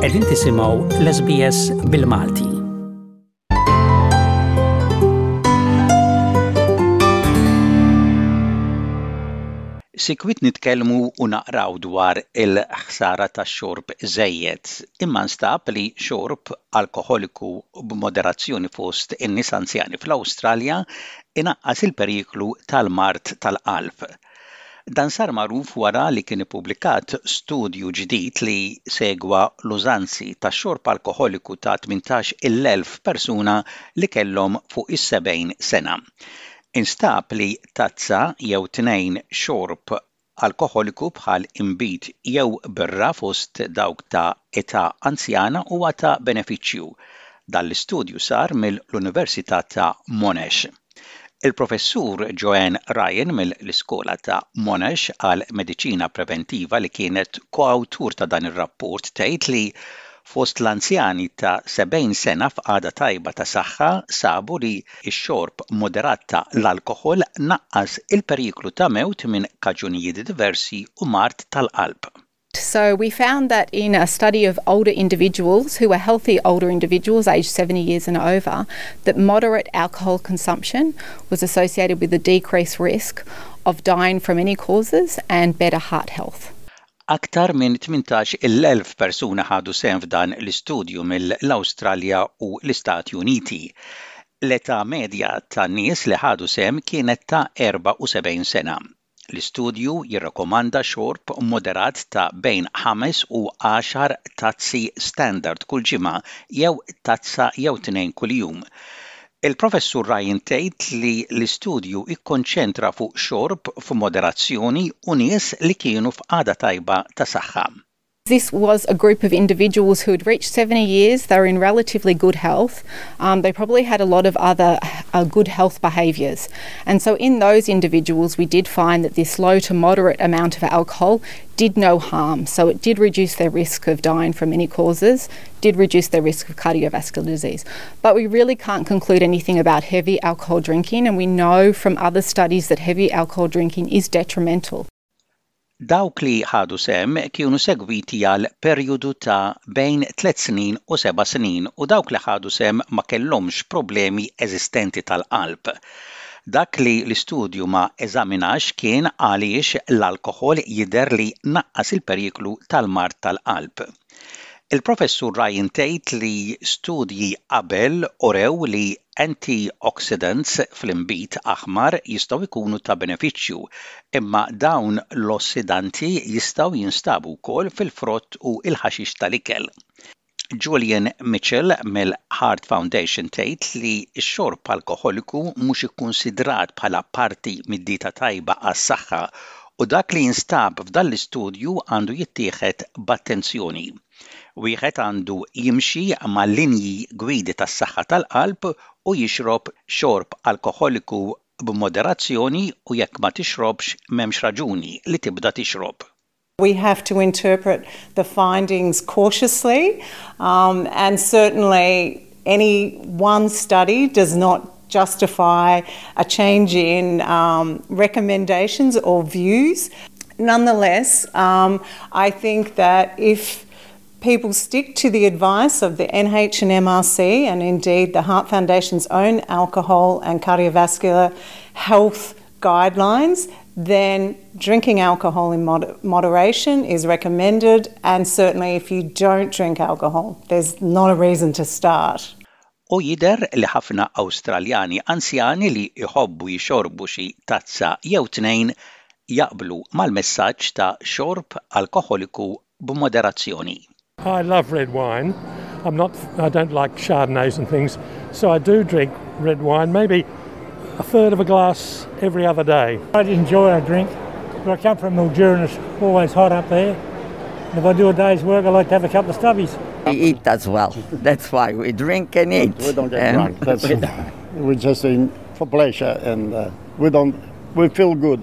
Qegħdin tisimgħu l-SBS bil-Malti. Sikwit nitkellmu u naqraw dwar il-ħsara ta' xorb żejjed, imma nstab li xorb alkoħoliku b'moderazzjoni fost in-nies anzjani fl-Awstralja inaqqas il-periklu tal-mard tal-qalb. Dan sar magħruf wara li kien ippubblikat studju ġdid li segwa l-użanzi ta' xorb alkoħoliku ta' tmintax il-elf persuna li kellhom fuq is-70 sena. Instab li tazza jew tnejn xorb alkoħoliku bħal inbid jew birra fost dawk ta' età anzjana huwa ta' benefiċċju. Dan l-istudju sar mill-Università ta' Monash. Il-Professur Joanne Ryan mill-Iskola ta' Monash għall-Mediċina Preventiva li kienet ko-awtur ta' dan ir-rapport tgħid li fost l-anzjani ta' 70 sena f'qagħda tajba ta' saħħa sabu li x-xorb moderat ta' l-alkoħol naqqas il-periklu ta' mewt minn kaġunijiet diversi u mard tal-qalb. So we found that in a study of older individuals who were healthy older individuals aged 70 years and over that moderate alcohol consumption was associated with a decreased risk of dying from any causes and better heart health. Aktar minn 18 il-elf persuna ħadu sehem f'dan l-istudju mill-Awstralja u l-Istati Uniti. L-età medja tan-nies li ħadu sehem kienet ta' 74 sena. L-istudju jirrakkomanda xorb moderat ta' bejn ħames u għaxar tazzi standard kull ġimgħa jew tazza jew tnejn kuljum. Il-Professur Ryan tgħid li l-istudju kkonċentra fuq xorb f'moderazzjoni u nies li kienu f'qagħda tajba ta' saħħa. this was a group of individuals who had reached 70 years, they were in relatively good health, um, they probably had a lot of other uh, good health behaviours. And so, in those individuals, we did find that this low to moderate amount of alcohol did no harm. So, it did reduce their risk of dying from any causes, did reduce their risk of cardiovascular disease. But we really can't conclude anything about heavy alcohol drinking, and we know from other studies that heavy alcohol drinking is detrimental. Dawk li ħadu sehem kienu segwiti għal perjodu ta' bejn tliet snin u seba' snin u dawk li ħadu sehem ma kellhomx problemi eżistenti tal-qalb. Dak li l-istudju ma eżaminax kien għaliex l-alkoħol jidher li naqqas il-periklu tal-mard tal-qalb. Il-Professur Ryan tgħid li studji qabel urew li antioxidants fl-inbid aħmar jistgħu jkunu ta' benefiċċju, imma dawn l-ossidanti jistgħu jinstabu wkoll fil-frott u l-ħaxix tal-ikel. Julian Mitchell mill-Heart Foundation tgħid li x-xorb alkoħoliku mhux ikkunsidrat bħala parti mid-dieta tajba għas-saħħa U dak li jinstab f'dan l-istudju għandu jittieħed b'attenzjoni. Wieħed għandu jimxi mal-linji gwidi tas-saħħa tal-qalb u jixrob xorb alkoħoliku b'moderazzjoni u jekk ma tixrobx m'hemmx raġuni li tibda tixrob. We have to interpret the findings cautiously and certainly any one study does not justify a change in um, recommendations or views. Nonetheless, um, I think that if people stick to the advice of the NH and MRC and indeed the Heart Foundation's own alcohol and cardiovascular health guidelines, then drinking alcohol in moderation is recommended and certainly if you don't drink alcohol there's not a reason to start. U jidher li ħafna Awstraljani anzjani li jħobbu jixorbu xi tazza jew tnejn jaqblu mal-messaġġ ta' xorb alkoħoliku b'moderazzjoni. I love red wine. I'm not, I don't like Chardonnays and things, so I do drink red wine, maybe a third of a glass every other day. I enjoy a drink, but I come from Mildura and it's always hot up there. And if I do a day's work, I like to have a couple of stubbies. We eat as well. That's why we drink and eat. We don't get drunk. That's, we just in for pleasure, and uh, we don't. We feel good.